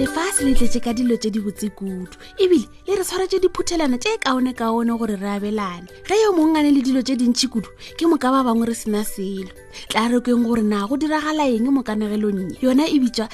lefase le tletse ka dilo tse di botse kudu ebile le re tshwaretse diphuthelana tse kaone kaone gore re abelane ge yo mongane le dilo tse dintšhi kudu ke moka ba bangwe re sena selo tla re kweng gore na go diragala eng mokanagelonnye yona e bitswa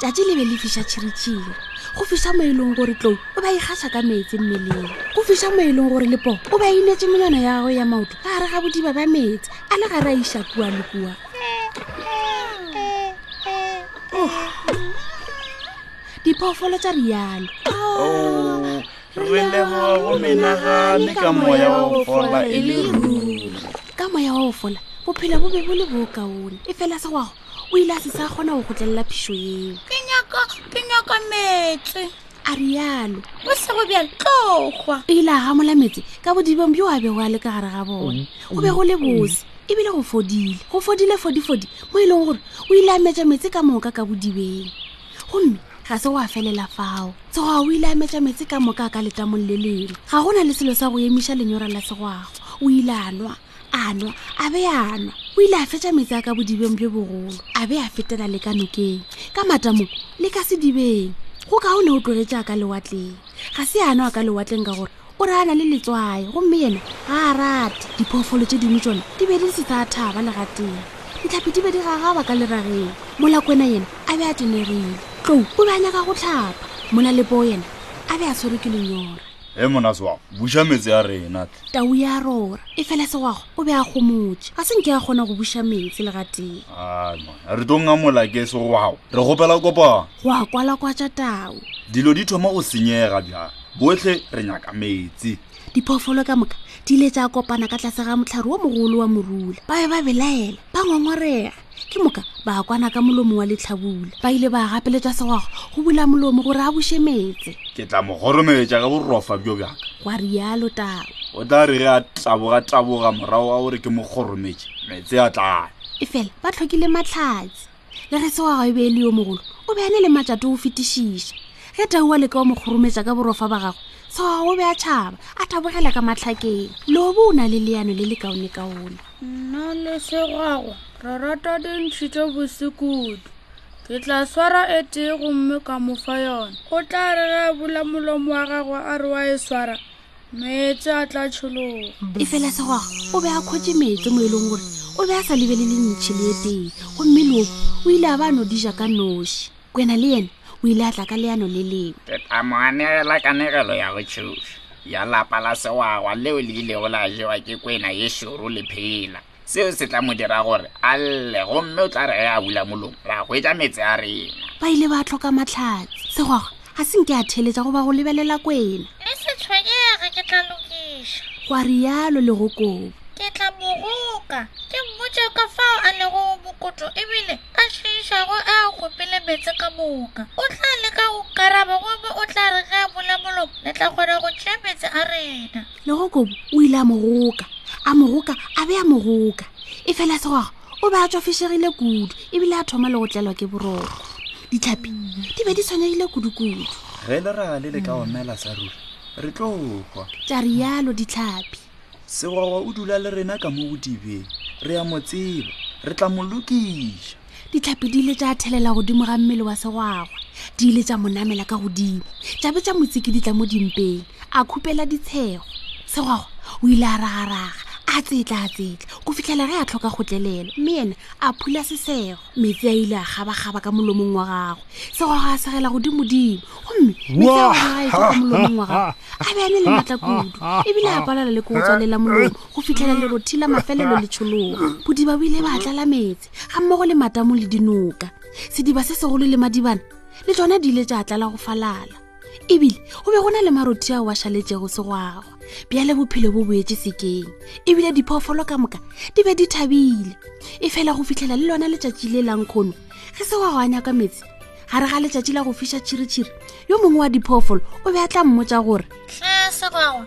tšatši le be le fiša tšhiritšhiri go fiša mo e leng gore tlou o ba ikgaša ka meetse mmeleng go fiša mo e leng gore lepo o ba inetse melwana ya gagwe ya maoto ka gare ga bodiba ba meetse a le gare a iša kua le kua diphoofolo tša rialo oh. re leboga go menagane ka moya wa go fola e le ruri ka moya wa go fola bophelo bo be bo le bookaone e fela se gwago o ile a se sa kgona go gotlelela phišo eo ke nyaka ke nyaka metse a rialo o sego bjang tlokgwa e ile a gamola metse ka bodibeng bjo a bego a le ka gare ga bone go be go le bose ebile go fodile go fodile fodifodi mo e leng gore o ile a metša metse ka moka ka bodibeng gomme ga se wa felela fao tsoga o ile a metša metsi ka moka ka letamong le lengwe ga go na le selo sa go emiša lenyora la segwago o ile a nwa a nwa a be a nwa o ile a fetša metsi a ka bodibeng bjo bogolo a be a fetela le ka nokeng ka matamo le ka sedibeng go kaone o tlogetša ka lewatleng ga se a nwa ka lewatleng ka gore o re a na le letswae gomme yena ga a rate diphoofolo tše dingwe tsona di be di le setathaba le gateng ditlhapi di be di gagaba ka lerageng molakwena yena a be a tenerile tlou o be a nyaka go tlhapa mola lepoo yena a be a tshwerwe ke lenyora e monase wago buša metse a rena tle tau ya rora e fela segwago o be a gomotse ga se nke a kgona go buša metse le gateng re tong a molake segwago re gopela kopang go a kwala kwa tša tau dilo di thoma go senyega bjang bohle re nyaka metsi diphoofolo ka moka di ile tsa kopana ka tlase ga motlhare wo mogolo wa morula ba be ba belaela ba ngongorega ke moka ba kwana ka molomo wa letlhabula ba ile ba gapeletswa segwago go bula molomo gore a buše metse ke tla mo gorometša ge borofa bjo bjaka gwa rialo tao o tla re ge a taboga-taboga morago wa gore ke mo gorometše metse a tlaa e fela ba tlhokile matlhatsi le ge se wa ga e be e le yo mogolo o be a ne le matšate o fetišiša ge tau wa leka o mo kgorometša ka borofa ba gagwe sewaga o be a tšhaba a tabogela ka matlhakeng lobo o na le leano le le kaone kaone nna le segwago re rata dintšhi tse bosekudu ke tla swara e tee gomme ka mofa yone o tla re ge a bula molomo wa gagwe a re wa e swara meetse a tla tshologa e fela segoga o be a kgotse meetse mo e leng gore o be a sa lebelele ntšhi le etee gomme loko o ile a ba no dija ka noši kwena le yena o ile a tla ka leano le lengwe ke tla mo anegela kanegelo ya go tšhoša ya lapa la segwagwa leo le ilego la jewa ke kwena ye šoro le phela seo se tla mo dira gore a lle gomme o tla re ge a bula molomo ra hwetša metse a rena ba ile ba tlhoka matlhatsi segwaga ga se nke a theletša go ba go lebelela kwena e se tshwenyege ke tla lokiša gwa rialo le go kobo ke tla mogoka ke mmotse ka fao a lego bokotlo ebile a šiišago a kgopele metse ka moka o tla leka go karaba gomme o tla re ge a bula molomo le tla kgona go tšea metse a rena legokobo o ile a mo goka a mo goka a be a mo goka e fela segwago o be a tswafešegile kudu ebile a thoma le go tlelwa ke boroko ditlhapi di be di tshwanegile kudukudu ge le ra le le ka omela sa ruri re tlo kgwa tša rialo ditlhapi segwagwa o dula le rena ka mo godibeng re ya mo tseba re tla mo lokiša ditlhapi di ile tša thelela godimo ga mmele wa segwagwa di ile tša monamela ka godimo tša be tša motsiki di tla mo dimpeng a khupela ditshego segwagwa o ile a ragaraga a tsetla a tsetla go fitlhela ge a tlhoka go tlelela mme ene a phula sesego metsi a ile a gabagaba ka molomong wa gagwe segwagwa a segela godimodimo gomme metsi a ona a etsa ka molomong wa gagwe a be a ne le matla kudu ebile a palala le ko o tswalela molomo go fitlhela lerothi la mafelelo le tshologa bodiba bo ile ba tlala metsi ga mmogo le matamo le dinoka sediba se segolo le madibana le tsona di ile tša tlala go falala ebile go be go na le marothi ao a šaletsego segwagwa bjale bophelo bo boetse sekeng ebile diphoofolo ka moka di be di thabile e fela go fitlhela le lona letšatši le langkgono ge segwagwa a nyaka metsi ga re ga letšatši la go fiša tšhiritšhiri yo mongwe wa diphoofolo o be a tla mmotsa gore tlhe segwagwa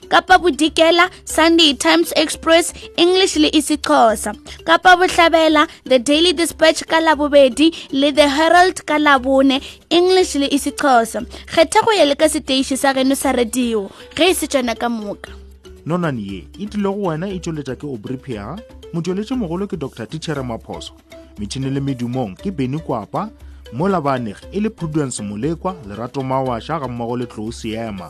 kapa bodikela sunday times express english le isixhosa kapa bohlabela the daily dispatch ka labobedi le the herald ka labone english le isixhosa kgetha go ya le ka seteiši sa geno sa radio ge e se tsona ka moka nonane ye e tlile go wena e tšweletša ke obripia motšweletši mogolo ke dr tichere maphoso metšhini le medumong ke beny kwapa mo labaneg e le prudence molekwa lerato mawasha ga mmago le tlou seema